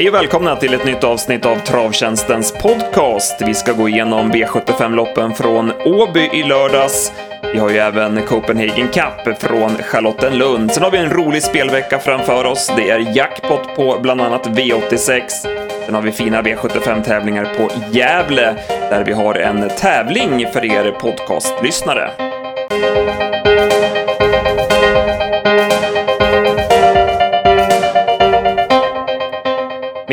Hej och välkomna till ett nytt avsnitt av Travtjänstens podcast. Vi ska gå igenom V75-loppen från Åby i lördags. Vi har ju även Copenhagen Cup från Charlottenlund. Sen har vi en rolig spelvecka framför oss. Det är jackpot på bland annat V86. Sen har vi fina V75-tävlingar på Gävle, där vi har en tävling för er podcastlyssnare.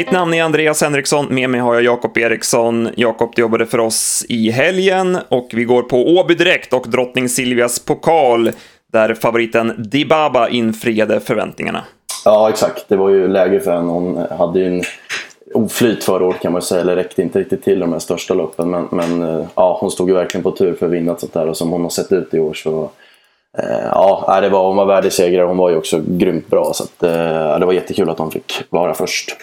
Mitt namn är Andreas Henriksson, med mig har jag Jakob Eriksson. Jakob du jobbade för oss i helgen och vi går på Åby direkt och drottning Silvias pokal där favoriten Dibaba infriade förväntningarna. Ja, exakt. Det var ju läge för henne. Hon hade ju en oflyt förra året kan man säga, eller räckte inte riktigt till de här största loppen. Men, men eh, ja, hon stod ju verkligen på tur för att vinna ett sånt där och som hon har sett ut i år så eh, Ja, det var, hon var värdig segrare. Hon var ju också grymt bra. Så att, eh, det var jättekul att hon fick vara först.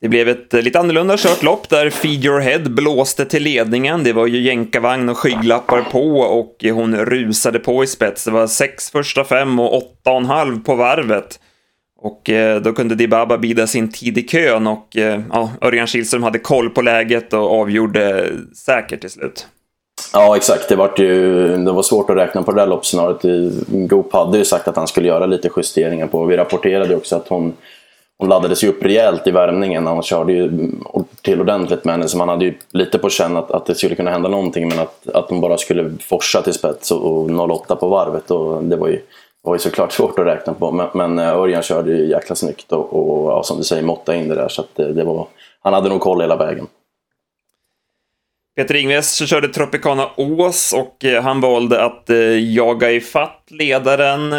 Det blev ett eh, lite annorlunda kört lopp där Feed Your Head blåste till ledningen. Det var ju jänkarvagn och skygglappar på och hon rusade på i spets. Det var sex första fem och åtta och en halv på varvet. Och eh, då kunde Dibaba bida sin tid i kön och eh, ja, Örjan Kihlström hade koll på läget och avgjorde säkert till slut. Ja, exakt. Det var, ju, det var svårt att räkna på det där loppscenariot. Goop hade ju sagt att han skulle göra lite justeringar på. Vi rapporterade också att hon hon laddades ju upp rejält i värmningen. Han körde ju till ordentligt med henne så man hade ju lite på känn att, att det skulle kunna hända någonting men att, att hon bara skulle forsa till spets och, och 08 på varvet. Och det var ju, var ju såklart svårt att räkna på men, men eh, Örjan körde ju jäkla snyggt och, och ja, som du säger måtta in det där så att det, det var, han hade nog koll hela vägen. Peter Ingves körde Tropicana Ås och eh, han valde att jaga ifatt ledaren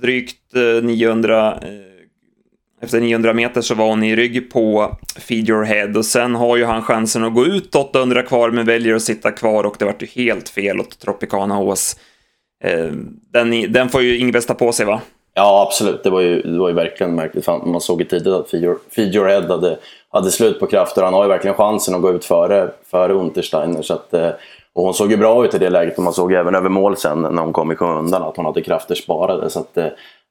drygt 900 efter 900 meter så var hon i rygg på Feed Your Head och sen har ju han chansen att gå ut 800 kvar men väljer att sitta kvar och det vart ju helt fel åt Tropicana Ås. Eh, den, den får ju Ingves ta på sig va? Ja absolut, det var ju, det var ju verkligen märkligt. Man såg ju tidigt att Feed Your, Feed Your Head hade, hade slut på krafter. Han har ju verkligen chansen att gå ut före, före Untersteiner. Så att, eh, och hon såg ju bra ut i det läget och man såg även över mål sen när hon kom i skymundan att hon hade krafter sparade. Så att, eh,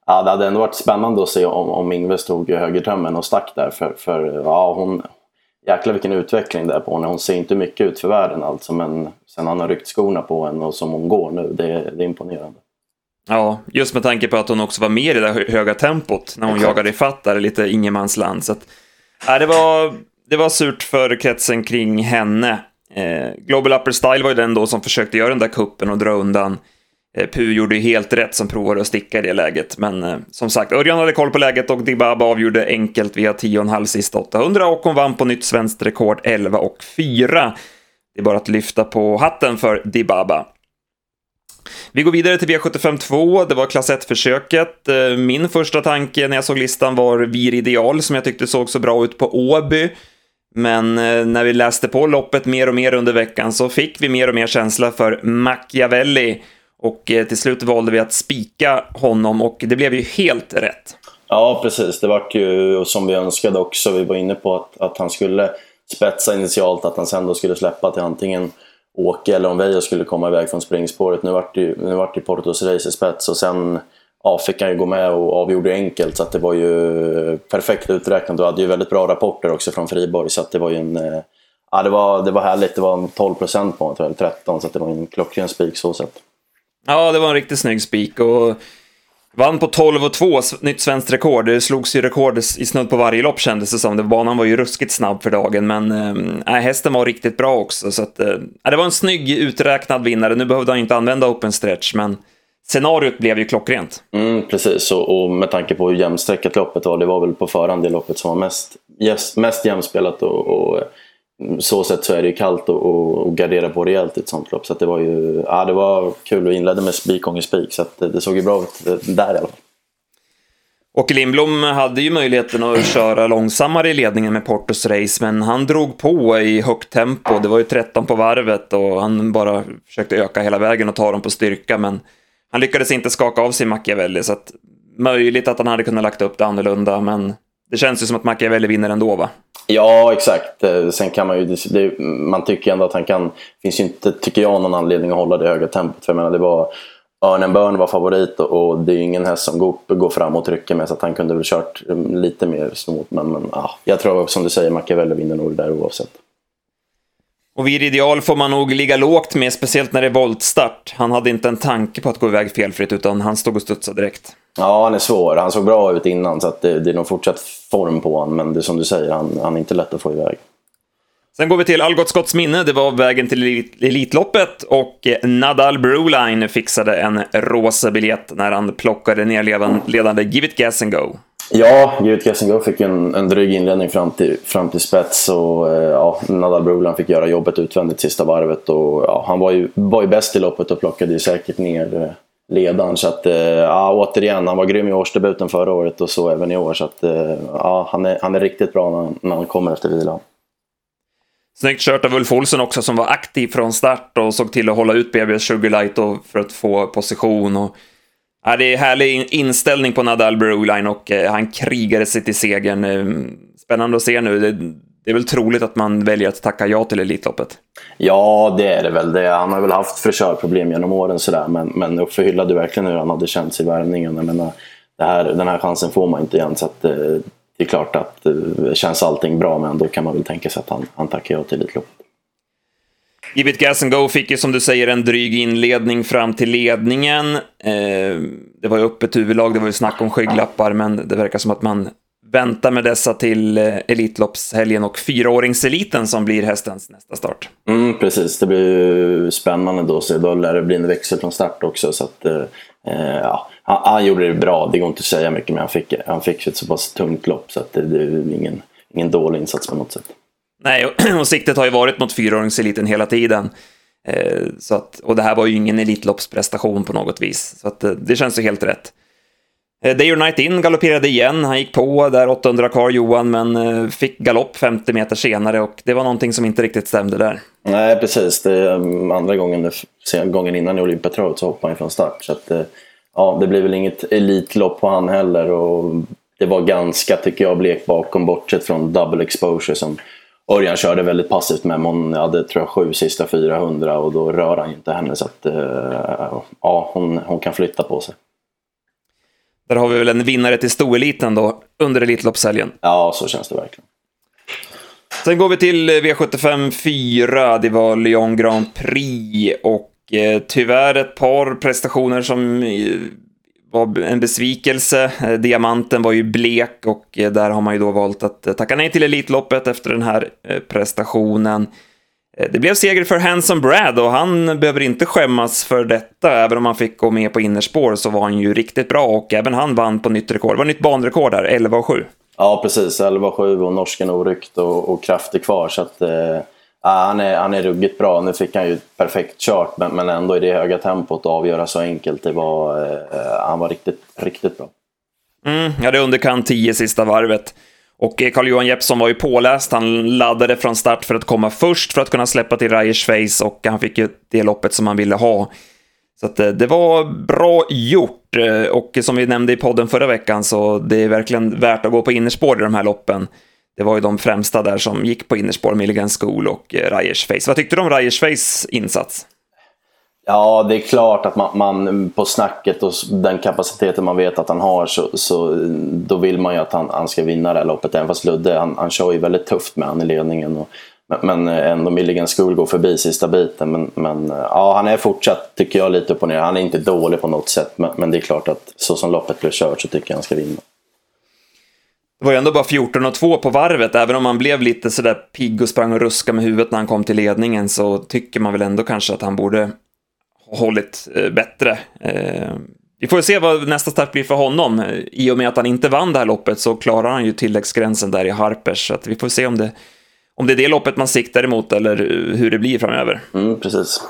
Ja, det hade ändå varit spännande att se om, om Ingves tog högertömmen och stack där. För, för ja, hon, jäklar vilken utveckling det är på henne. Hon ser inte mycket ut för världen alltså. Men sen han har ryckt skorna på henne och som hon går nu, det, det är imponerande. Ja, just med tanke på att hon också var med i det där höga tempot när hon Exakt. jagade ifatt där lite ingenmansland. Så att, ja, det, var, det var surt för kretsen kring henne. Eh, Global Upper Style var ju den då som försökte göra den där kuppen och dra undan Eh, Pu gjorde ju helt rätt som provade att sticka i det läget, men eh, som sagt, Örjan hade koll på läget och Dibaba avgjorde enkelt via 10,5 sista 800 och hon vann på nytt svenskt rekord 11 och 4. Det är bara att lyfta på hatten för Dibaba. Vi går vidare till V75 2, det var klass 1-försöket. Eh, min första tanke när jag såg listan var Vir Ideal som jag tyckte såg så bra ut på Åby. Men eh, när vi läste på loppet mer och mer under veckan så fick vi mer och mer känsla för Machiavelli och eh, till slut valde vi att spika honom och det blev ju helt rätt. Ja, precis. Det var ju som vi önskade också. Vi var inne på att, att han skulle spetsa initialt, att han sen då skulle släppa till antingen Åke eller om Veijo skulle komma iväg från springspåret. Nu vart det ju, nu vart det Portos race i spets och sen ja, fick han ju gå med och avgjorde enkelt så att det var ju perfekt uträknat och hade ju väldigt bra rapporter också från Friborg så att det var ju en eh, Ja, det var, det var härligt. Det var en 12 procent på honom, 13, så att det var en klockren spik så sett. Ja, det var en riktigt snygg spik och vann på 12 och 2, nytt svenskt rekord. Det slogs ju rekord i snudd på varje lopp kändes det som. Banan var ju ruskigt snabb för dagen, men äh, hästen var riktigt bra också. Så att, äh, det var en snygg uträknad vinnare. Nu behövde han inte använda open stretch, men scenariot blev ju klockrent. Mm, precis, och, och med tanke på hur jämnsträckat loppet var, det var väl på förhand det loppet som var mest, mest jämspelat och, och så sätt så är det ju kallt att gardera på rejält i ett sånt lopp. Så det var ju ja, det var kul och inledde med spik gånger spik. Så det, det såg ju bra ut där i alla fall. Åke Lindblom hade ju möjligheten att köra långsammare i ledningen med Portos race, men han drog på i högt tempo. Det var ju 13 på varvet och han bara försökte öka hela vägen och ta dem på styrka, men han lyckades inte skaka av sig Machiavelli, så att möjligt att han hade kunnat lagt upp det annorlunda, men det känns ju som att Machiavelli vinner ändå, va? Ja, exakt. Eh, sen kan man ju... Det, man tycker ändå att han kan... Det finns ju inte, tycker jag, någon anledning att hålla det höga tempot. För jag menar, det var... Örnen Börn var favorit och, det är ju ingen häst som går, går fram och trycker med så att han kunde väl kört um, lite mer snålt. Men, men ja, jag tror som du säger, Machiavelli vinner nog det där oavsett. Och vid ideal får man nog ligga lågt med, speciellt när det är voltstart. Han hade inte en tanke på att gå iväg felfritt, utan han stod och studsade direkt. Ja, han är svår. Han såg bra ut innan, så att det, det är nog fortsatt form på honom. Men det är som du säger, han, han är inte lätt att få iväg. Sen går vi till Algot Scotts minne. Det var vägen till Elitloppet och Nadal Broline fixade en rosa biljett när han plockade ner ledande Give It Gas and Go. Ja, Give It Gas and Go fick en, en dryg inledning fram till, fram till spets och eh, ja, Nadal Broline fick göra jobbet utvändigt sista varvet och ja, han var ju, var ju bäst i loppet och plockade ju säkert ner eh, ledaren. Så att, eh, ja, återigen, han var grym i årsdebuten förra året och så även i år. Så att, eh, ja, han, är, han är riktigt bra när, när han kommer efter vilan. Snyggt kört av Ulf Olsson också som var aktiv från start och såg till att hålla ut BBS Sugarlight för att få position. Och, ja, det är härlig inställning på Nadal Broline och eh, han krigade sig till segern. Ehm, spännande att se nu. Det, är väl troligt att man väljer att tacka ja till Elitloppet? Ja, det är det väl. Det, han har väl haft frisörproblem genom åren sådär, men, men Uffe hyllade verkligen hur han hade känt sig i värmningen. Jag menar, här, den här chansen får man inte igen, så att, eh, det är klart att eh, känns allting bra men då kan man väl tänka sig att han, han tackar ja till Elitloppet. Give it gas and go fick ju som du säger en dryg inledning fram till ledningen. Eh, det var ju öppet huvudlag, det var ju snack om skygglappar, men det verkar som att man väntar med dessa till eh, Elitloppshelgen och fyraåringseliten som blir hästens nästa start. Mm, precis, det blir ju spännande då, så då lär det bli en växel från start också. Så att, eh, eh ja, han, han, gjorde det bra, det går inte att säga mycket, men han fick, han fick ett så pass tungt lopp så att det, det är ingen, ingen dålig insats på något sätt. Nej, och, och siktet har ju varit mot fyraåringseliten hela tiden. Eh, så att, och det här var ju ingen Elitloppsprestation på något vis, så att, eh, det känns ju helt rätt. Eh, Day or Night In galopperade igen, han gick på där 800 kvar Johan, men eh, fick galopp 50 meter senare och det var någonting som inte riktigt stämde där. Nej, precis. Det är mm, andra gången, gången innan i Olympiatravet så hoppade han från start. Så att, eh, ja, det blir väl inget elitlopp på han heller och det var ganska, tycker jag, blek bakom bortsett från double exposure som Örjan körde väldigt passivt med. Hon hade tror jag sju sista 400 och då rör han ju inte henne så att ja, hon, hon kan flytta på sig. Där har vi väl en vinnare till stoeliten då under Elitloppshelgen. Ja, så känns det verkligen. Sen går vi till V75 4. Det var Lyon Grand Prix och Eh, tyvärr ett par prestationer som eh, var en besvikelse. Eh, diamanten var ju blek och där har man ju då valt att tacka nej till Elitloppet efter den här prestationen. Det blev seger för Hanson Brad och han behöver inte skämmas för detta. Även om han fick gå med på innerspår så var han ju riktigt bra och även han vann på nytt rekord. Det var nytt banrekord där, 11 7. Ja, precis. 11 7 och norsken oryckt och, och kraftig kvar. Så att, eh, Ja, han, är, han är ruggigt bra. Nu fick han ju perfekt kört, men, men ändå i det höga tempot att avgöra så enkelt. Det var, eh, han var riktigt, riktigt bra. Mm, ja, det underkant 10 sista varvet. Och eh, Carl-Johan Jeppsson var ju påläst. Han laddade från start för att komma först för att kunna släppa till Reyers face och han fick ju det loppet som han ville ha. Så att, eh, det var bra gjort eh, och som vi nämnde i podden förra veckan så det är verkligen värt att gå på innerspår i de här loppen det var ju de främsta där som gick på innerspår, Milligan School och Reyers Face. Vad tyckte du om Reyers Face insats? Ja, det är klart att man, man, på snacket och den kapaciteten man vet att han har så, så då vill man ju att han, han ska vinna det här loppet. Även fast Ludde, han, han kör ju väldigt tufft med han i ledningen. Och, men, eh, ändå Milligan School går förbi sista biten. Men, men eh, ja, han är fortsatt, tycker jag, lite upp och ner. Han är inte dålig på något sätt. Men, men det är klart att så som loppet blev kört så tycker jag han ska vinna. Det var ju ändå bara 14 och 2 på varvet, även om han blev lite sådär pigg och sprang och ruska med huvudet när han kom till ledningen så tycker man väl ändå kanske att han borde hållit eh, bättre. Eh, vi får se vad nästa start blir för honom. I och med att han inte vann det här loppet så klarar han ju tilläggsgränsen där i Harpers, så att vi får se om det, om det är det loppet man siktar emot eller hur det blir framöver. Mm, precis.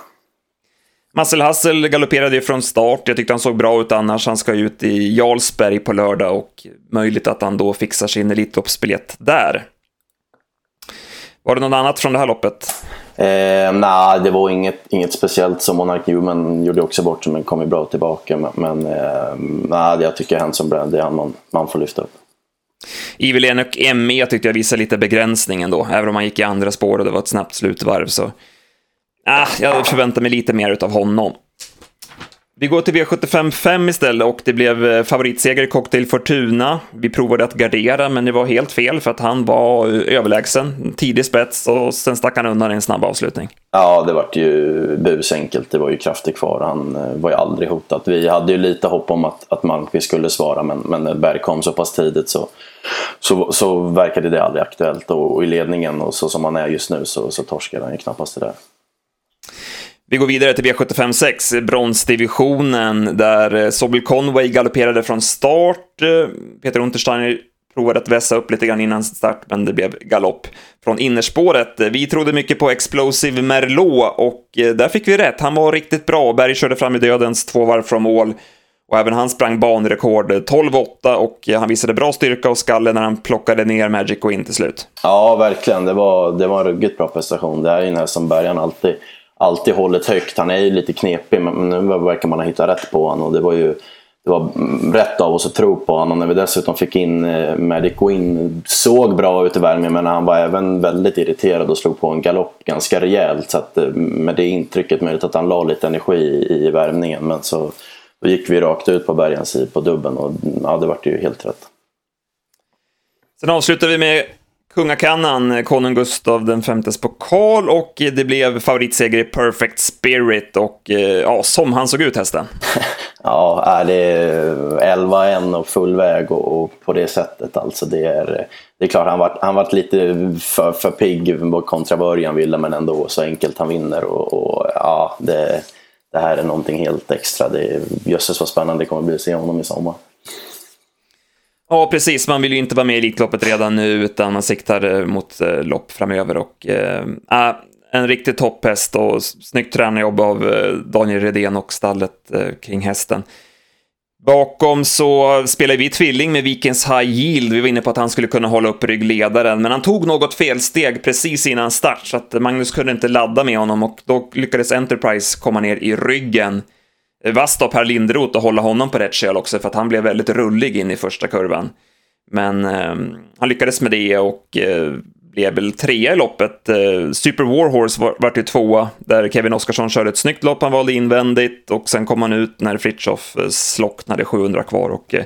Marcel Hassel galopperade ju från start. Jag tyckte han såg bra ut annars. Han ska ut i Jarlsberg på lördag och möjligt att han då fixar sin Elitloppsbiljett där. Var det något annat från det här loppet? Eh, Nej, det var inget, inget speciellt som Monark Newman gjorde också bort sig men kom ju bra tillbaka. Men, men eh, nej, jag tycker Hanson Brand det är han man, man får lyfta upp. Evil Enoch ME tyckte jag visade lite begränsning ändå. Även om han gick i andra spår och det var ett snabbt slutvarv så Ah, jag förväntar mig lite mer av honom. Vi går till V75 5 istället och det blev eh, favoritseger i Cocktail Fortuna. Vi provade att gardera, men det var helt fel för att han var eh, överlägsen. Tidig spets och sen stack han undan i en snabb avslutning. Ja, det var ju busenkelt. Det var ju krafter kvar. Han eh, var ju aldrig hotad. Vi hade ju lite hopp om att, att Malmqvist skulle svara, men, men när Berg kom så pass tidigt så, så, så verkade det aldrig aktuellt. Och, och i ledningen och så som han är just nu så, så torskade han ju knappast det där. Vi går vidare till V75 6, bronsdivisionen, där eh, Sobel Conway galopperade från start. Eh, Peter Untersteiner provade att vässa upp lite grann innan start, men det blev galopp från innerspåret. Eh, vi trodde mycket på Explosive Merlot och där fick vi rätt. Han var riktigt bra. Berg körde fram i dödens två varv från mål och även han sprang banrekord 12-8 och han visade bra styrka och skalle när han plockade ner Magic och in till slut. Ja, verkligen. Det var, det var en ruggigt bra prestation. Det här är ju en häst som bärgaren alltid alltid hållit högt. Han är ju lite knepig men nu verkar man ha hittat rätt på honom och det var ju det var rätt av oss att tro på honom. När vi dessutom fick in eh, Magic Win såg bra ut i värmningen men han var även väldigt irriterad och slog på en galopp ganska rejält. Så att, eh, med det intrycket möjligt att han la lite energi i värmningen. Men så då gick vi rakt ut på Bergens på dubben och ja, det vart ju helt rätt. Sen avslutar vi med kungakannan, eh, konung Gustav den femtes pokal och det blev favoritseger i Perfect Spirit och eh, ja, som han såg ut hästen. ja, det är 11-1 och full väg och, och, på det sättet alltså. Det är, det är klart han varit, han varit lite för, för pigg kontra början ville men ändå så enkelt han vinner och, och ja, det, det här är någonting helt extra. Det, jösses vad spännande det kommer bli att se honom i sommar. Ja, precis. Man vill ju inte vara med i Elitloppet redan nu, utan man siktar eh, mot eh, lopp framöver. Och, eh, ah, en riktig topphäst och snyggt tränarjobb av eh, Daniel Redén och stallet eh, kring hästen. Bakom så spelar vi tvilling med Vikens High Yield. Vi var inne på att han skulle kunna hålla upp ryggledaren, men han tog något felsteg precis innan start, så att Magnus kunde inte ladda med honom och då lyckades Enterprise komma ner i ryggen vasst av Per Lindroth att hålla honom på rätt köl också för att han blev väldigt rullig in i första kurvan. Men eh, han lyckades med det och eh, blev väl trea i loppet. Eh, Super Warhorse var, vart ju tvåa där Kevin Oskarsson körde ett snyggt lopp, han valde invändigt och sen kom han ut när Fritjof eh, slocknade 700 kvar och eh,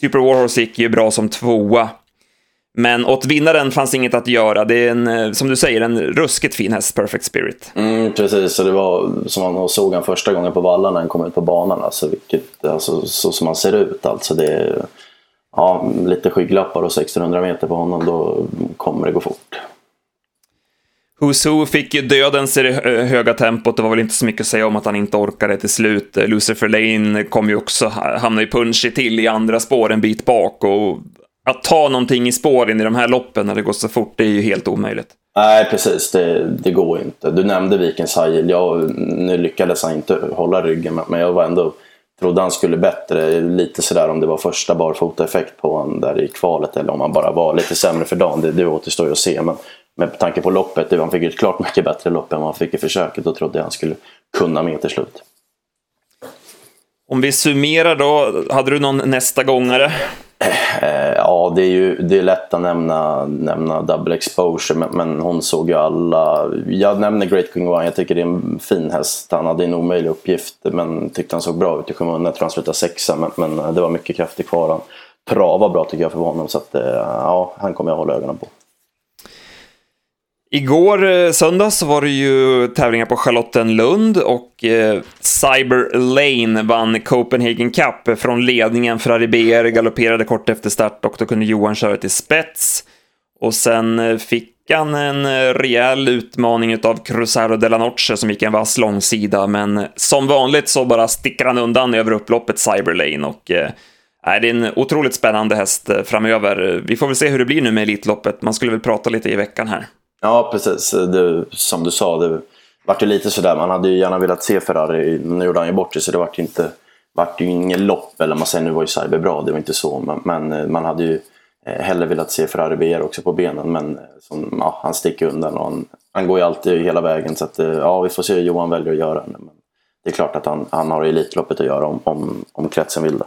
Super Warhorse gick ju bra som tvåa. Men åt vinnaren fanns inget att göra. Det är en, eh, som du säger, en ruskigt fin häst, Perfect Spirit. Mm, precis, så det var som man såg han första gången på vallarna när han kom ut på banan. Alltså, vilket, alltså, så som han ser ut. Alltså, det är, ja, lite skygglappar och 1600 meter på honom, då kommer det gå fort. Who's Who fick ju dödens i det höga tempot. Det var väl inte så mycket att säga om att han inte orkade till slut. Lucifer Lane kom ju också, hamna i punchy till i andra spår en bit bak och att ta någonting i spåren i de här loppen när det går så fort, det är ju helt omöjligt. Nej, precis. Det, det går inte. Du nämnde Vikens Hajil. Jag, nu lyckades han inte hålla ryggen, men jag var ändå trodde han skulle bättre. Lite sådär om det var första barfota-effekt på honom där i kvalet eller om han bara var lite sämre för dagen. Det, det återstår ju att se. Men med tanke på loppet, han fick ett klart mycket bättre lopp än vad han fick i försöket. Då trodde han skulle kunna med till slut. Om vi summerar då, hade du någon nästa gångare? Eh, ja, det är ju det är lätt att nämna, nämna double exposure, men, men hon såg ju alla. Jag nämner Great King One, jag tycker det är en fin häst. Han hade en omöjlig uppgift, men tyckte han såg bra ut i skymundan. Jag tror han slutade sexa, men, men eh, det var mycket kraft kvar. Han travade bra tycker jag för honom, så att, eh, ja, han kommer jag hålla ögonen på. Igår eh, söndag så var det ju tävlingar på Charlottenlund och eh, Cyber Lane vann Copenhagen Cup från ledningen. Ferrari BR galopperade kort efter start och då kunde Johan köra till spets. Och sen eh, fick han en eh, rejäl utmaning av Cruzeiro de la Noche som gick en vass långsida, men som vanligt så bara sticker han undan över upploppet Cyber Lane och eh, det är en otroligt spännande häst framöver. Vi får väl se hur det blir nu med Elitloppet. Man skulle väl prata lite i veckan här. Ja, precis. Det, som du sa, det vart ju lite sådär. Man hade ju gärna velat se Ferrari. Nu gjorde han ju bort det, så det vart ju inte vart ju inget lopp. Eller man säger, nu var ju Cyber bra, det var inte så. Men, men eh, man hade ju eh, hellre velat se Ferrari BR också på benen. Men eh, som, ja, han sticker undan och han, han går ju alltid hela vägen. Så att, ja, vi får se hur Johan väljer att göra. Men det är klart att han, han har Elitloppet att göra om, om, om kretsen vill det.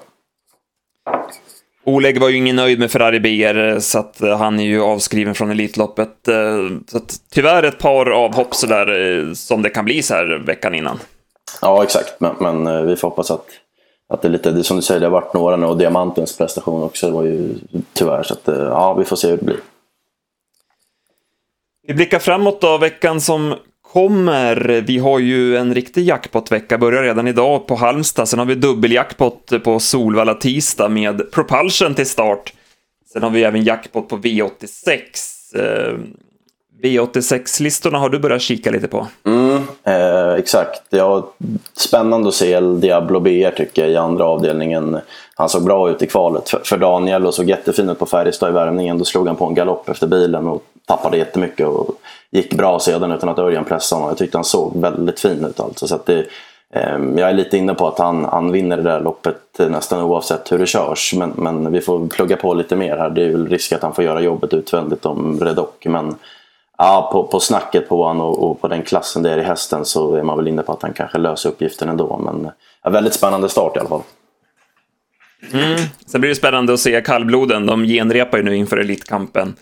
Oleg var ju ingen nöjd med Ferrari BR, så att eh, han är ju avskriven från Elitloppet. Eh, så att, tyvärr ett par avhopp sådär eh, som det kan bli så här veckan innan. Ja, exakt. Men, men vi får hoppas att, att det är lite, det, som du säger, det har varit några nu och Diamantens prestation också var ju tyvärr. Så att, ja, vi får se hur det blir. Vi blickar framåt då, veckan som kommer. Vi har ju en riktig jackpot-vecka, börjar redan idag på Halmstad. Sen har vi dubbeljackpot på Solvalla tisdag med Propulsion till start. Sen har vi även jackpot på V86. Eh, V86-listorna har du börjat kika lite på. Mm, eh, exakt. Ja, spännande att se Diablo BR tycker jag i andra avdelningen. Han såg bra ut i kvalet för, för Daniel och såg jättefin ut på Färjestad i värmningen. Då slog han på en galopp efter bilen och tappade jättemycket och gick bra sedan utan att Örjan pressade honom. Jag tyckte han såg väldigt fin ut alltså. Så att det, eh, jag är lite inne på att han, han vinner det där loppet nästan oavsett hur det körs. Men, men vi får plugga på lite mer här. Det är väl risk att han får göra jobbet utvändigt om Redock. Men Ja, på, på snacket på honom och, och, på den klassen det är i hästen så är man väl inne på att han kanske löser uppgiften ändå. Men ja, väldigt spännande start i alla fall. Mm. Sen blir det spännande att se kallbloden. De genrepar ju nu inför Elitkampen.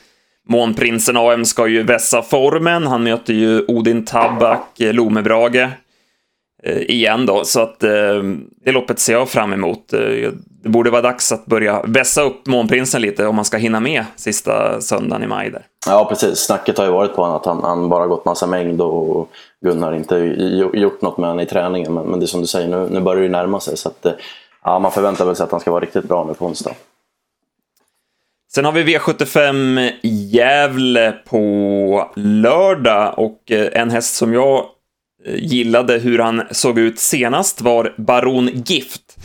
Månprinsen AM ska ju vässa formen. Han möter ju Odin Tabak, eh, Lomebrage eh, igen då. Så att eh, det loppet ser jag fram emot. Eh, det borde vara dags att börja vässa upp Månprinsen lite om man ska hinna med sista söndagen i maj där. Ja, precis. Snacket har ju varit på honom att han, han bara gått massa mängd och Gunnar inte gjort något med honom i träningen. Men, men det är som du säger, nu, nu börjar det närma sig. Så att, eh, ja, man förväntar väl sig att han ska vara riktigt bra nu på onsdag. Sen har vi V75 Gävle på lördag och eh, en häst som jag eh, gillade hur han såg ut senast var Baron Gift.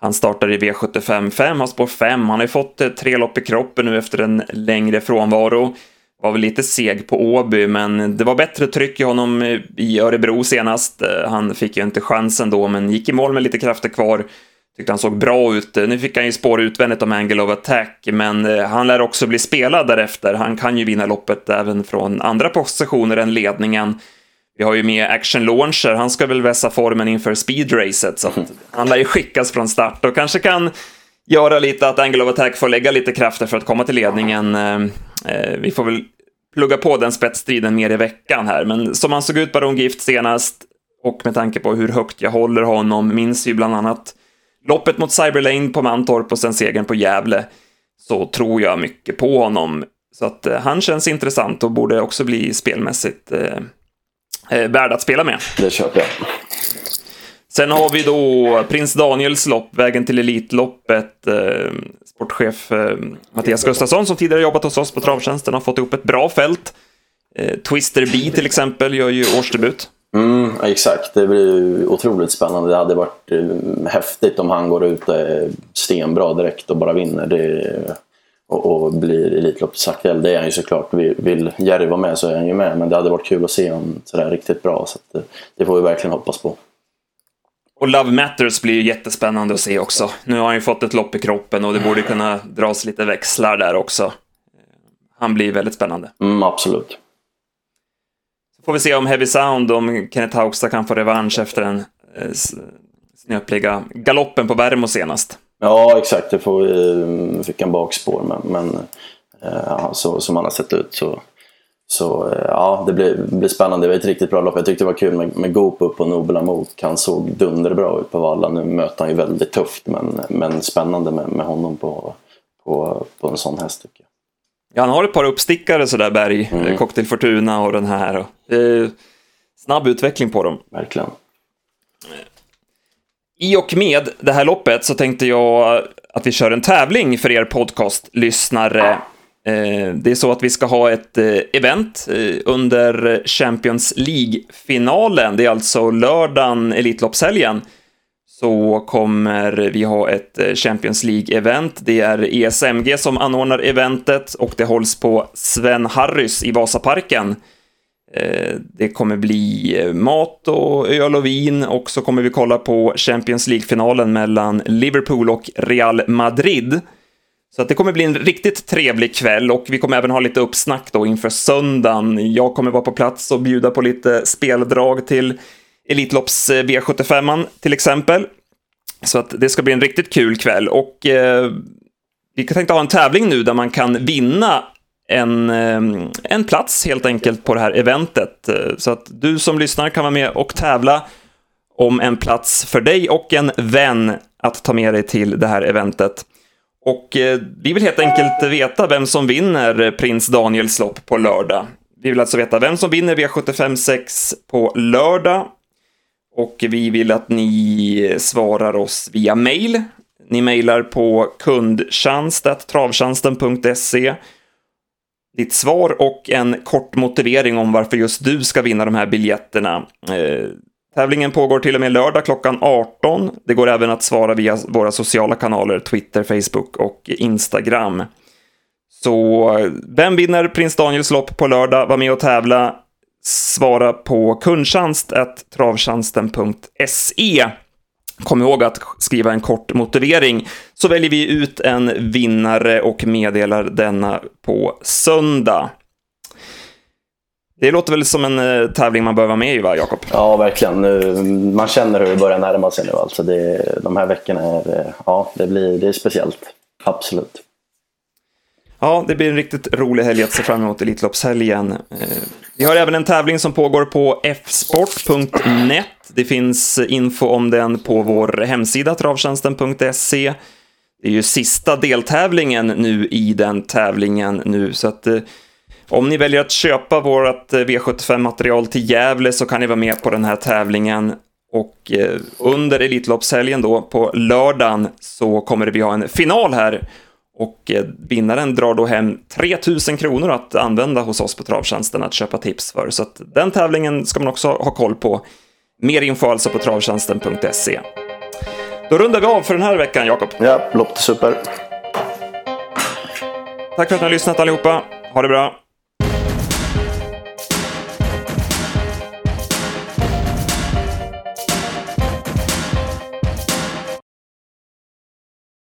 Han startar i V75 5, har spår 5. Han har ju fått eh, tre lopp i kroppen nu efter en längre frånvaro. Var väl lite seg på Åby, men det var bättre tryck i honom i Örebro senast. Han fick ju inte chansen då, men gick i mål med lite krafter kvar. Tyckte han såg bra ut. Nu fick han ju spår utvändigt om Angle of Attack, men eh, han lär också bli spelad därefter. Han kan ju vinna loppet även från andra positioner än ledningen. Vi har ju med Action Launcher, han ska väl vässa formen inför speedracet, så han lär ju skickas från start och kanske kan göra lite att Angle of Attack får lägga lite krafter för att komma till ledningen. Eh, eh, vi får väl plugga på den spetsstriden mer i veckan här, men som han såg ut Baron Gift senast och med tanke på hur högt jag håller honom, minns ju bland annat loppet mot Cyberlane på Mantorp och sen segern på Gävle, så tror jag mycket på honom. Så att eh, han känns intressant och borde också bli spelmässigt eh, eh, värd att spela med. Det köper jag. Sen har vi då Prins Daniels lopp, vägen till Elitloppet. Eh, sportchef eh, Mattias Gustafsson som tidigare jobbat hos oss på Travtjänsten har fått ihop ett bra fält. Eh, Twister B till exempel gör ju årsdebut. Mm, exakt, det blir otroligt spännande. Det hade varit eh, häftigt om han går ut är stenbra direkt och bara vinner. Det, och, och blir Elitloppsaktuell. Det är han ju såklart. Vill Jerry vara med så är han ju med. Men det hade varit kul att se honom sådär riktigt bra. Så att, det får vi verkligen hoppas på. Och Love Matters blir ju jättespännande att se också. Nu har han ju fått ett lopp i kroppen och det borde kunna dras lite växlar där också. Han blir väldigt spännande. Mm, absolut. Får vi se om Heavy Sound, om Kenneth Haugstad kan få revansch efter den eh, snöpliga galoppen på Värmo senast. Ja, exakt. Det får vi, mm, fick en bakspår, men, men eh, så som han har sett ut så så eh, ja, det blir, blir spännande. Det var ett riktigt bra lopp. Jag tyckte det var kul med, med Goop upp på Nobel Mok. Han såg dunderbra ut på Valla. Nu möter han ju väldigt tufft men, men spännande med, med honom på, på, på en sån häst tycker jag. Ja, han har ett par uppstickare sådär Berg. Mm. Cocktail Fortuna och den här. Eh, snabb utveckling på dem. Verkligen. I och med det här loppet så tänkte jag att vi kör en tävling för er podcastlyssnare. Eh, det är så att vi ska ha ett eh, event eh, under Champions League-finalen. Det är alltså lördagen, Elitloppshelgen. Så kommer vi ha ett eh, Champions League-event. Det är ESMG som anordnar eventet och det hålls på Sven Harrys i Vasaparken. Eh, det kommer bli eh, mat och öl och vin och så kommer vi kolla på Champions League-finalen mellan Liverpool och Real Madrid. Så att det kommer bli en riktigt trevlig kväll och vi kommer även ha lite uppsnack då inför söndagen. Jag kommer vara på plats och bjuda på lite speldrag till Elitlopps eh, V75 till exempel. Så att det ska bli en riktigt kul kväll och eh, vi tänkte ha en tävling nu där man kan vinna en, eh, en plats helt enkelt på det här eventet. Eh, så att du som lyssnar kan vara med och tävla om en plats för dig och en vän att ta med dig till det här eventet. Och eh, vi vill helt enkelt veta vem som vinner Prins Daniels lopp på lördag. Vi vill alltså veta vem som vinner V75 6 på lördag. Och vi vill att ni svarar oss via mail. Ni mejlar på kundtjänst.travtjänsten.se ditt svar och en kort motivering om varför just du ska vinna de här biljetterna. Eh, tävlingen pågår till och med lördag klockan 18. Det går även att svara via våra sociala kanaler, Twitter, Facebook och Instagram. Så eh, vem vinner Prins Daniels lopp på lördag? Var med och tävla. Svara på kundtjänst.travtjänsten.se. Kom ihåg att skriva en kort motivering, så väljer vi ut en vinnare och meddelar denna på söndag. Det låter väl som en eh, tävling man behöver vara med i, va, Jakob? Ja, verkligen. man känner hur det börjar närma sig nu. Alltså det, de här veckorna är, eh, ja, det blir, det är speciellt. Absolut. Ja, det blir en riktigt rolig helg att se fram emot Elitloppshelgen. Eh, vi har även en tävling som pågår på fsport.net. Det finns info om den på vår hemsida travtjänsten.se. Det är ju sista deltävlingen nu i den tävlingen nu, så att eh, om ni väljer att köpa vårt eh, V75-material till Gävle så kan ni vara med på den här tävlingen. Och under Elitloppshelgen då, på lördagen, så kommer vi ha en final här och eh, vinnaren drar då hem 3000 kronor att använda hos oss på Travtjänsten att köpa tips för. Så att den tävlingen ska man också ha koll på. Mer info alltså på travtjänsten.se. Då rundar vi av för den här veckan, Jakob. Ja, låter super. Tack för att ni har lyssnat allihopa. Ha det bra.